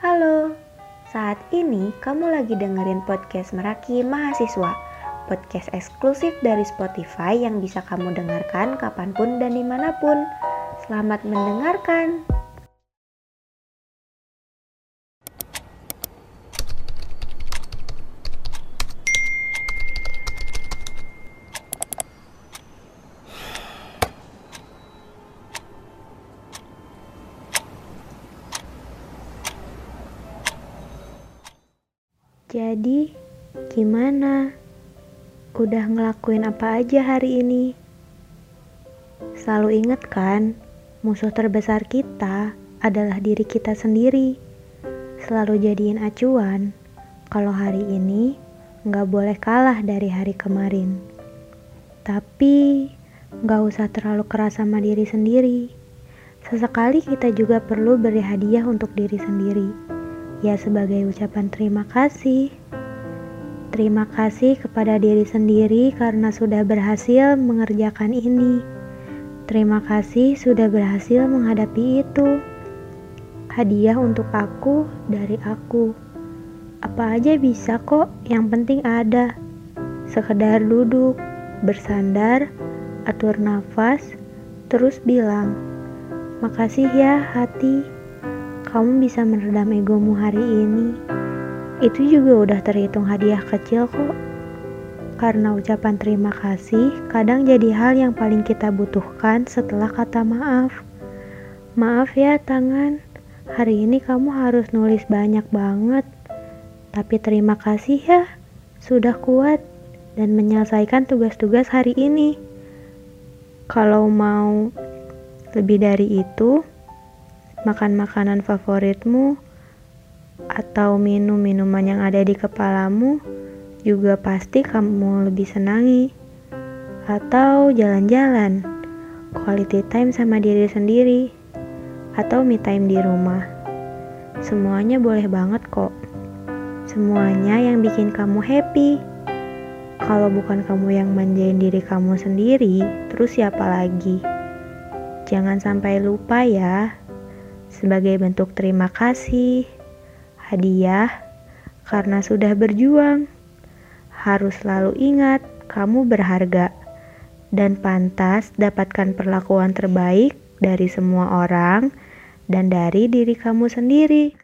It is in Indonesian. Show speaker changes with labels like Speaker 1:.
Speaker 1: Halo, saat ini kamu lagi dengerin podcast Meraki Mahasiswa, podcast eksklusif dari Spotify yang bisa kamu dengarkan kapan pun dan di mana pun. Selamat mendengarkan.
Speaker 2: Jadi, gimana? Udah ngelakuin apa aja hari ini? Selalu inget kan, musuh terbesar kita adalah diri kita sendiri. Selalu jadiin acuan, kalau hari ini nggak boleh kalah dari hari kemarin. Tapi, nggak usah terlalu keras sama diri sendiri. Sesekali kita juga perlu beri hadiah untuk diri sendiri ya sebagai ucapan terima kasih. Terima kasih kepada diri sendiri karena sudah berhasil mengerjakan ini. Terima kasih sudah berhasil menghadapi itu. Hadiah untuk aku dari aku. Apa aja bisa kok, yang penting ada. Sekedar duduk, bersandar, atur nafas, terus bilang, "Makasih ya, hati." Kamu bisa meredam egomu hari ini, itu juga udah terhitung hadiah kecil kok. Karena ucapan terima kasih kadang jadi hal yang paling kita butuhkan setelah kata maaf. Maaf ya tangan, hari ini kamu harus nulis banyak banget. Tapi terima kasih ya, sudah kuat dan menyelesaikan tugas-tugas hari ini. Kalau mau lebih dari itu, makan makanan favoritmu, atau minum minuman yang ada di kepalamu juga pasti kamu lebih senangi. Atau jalan-jalan, quality time sama diri sendiri, atau me time di rumah. Semuanya boleh banget kok. Semuanya yang bikin kamu happy. Kalau bukan kamu yang manjain diri kamu sendiri, terus siapa lagi? Jangan sampai lupa ya, sebagai bentuk terima kasih, hadiah, karena sudah berjuang. Harus selalu ingat, kamu berharga dan pantas dapatkan perlakuan terbaik dari semua orang dan dari diri kamu sendiri.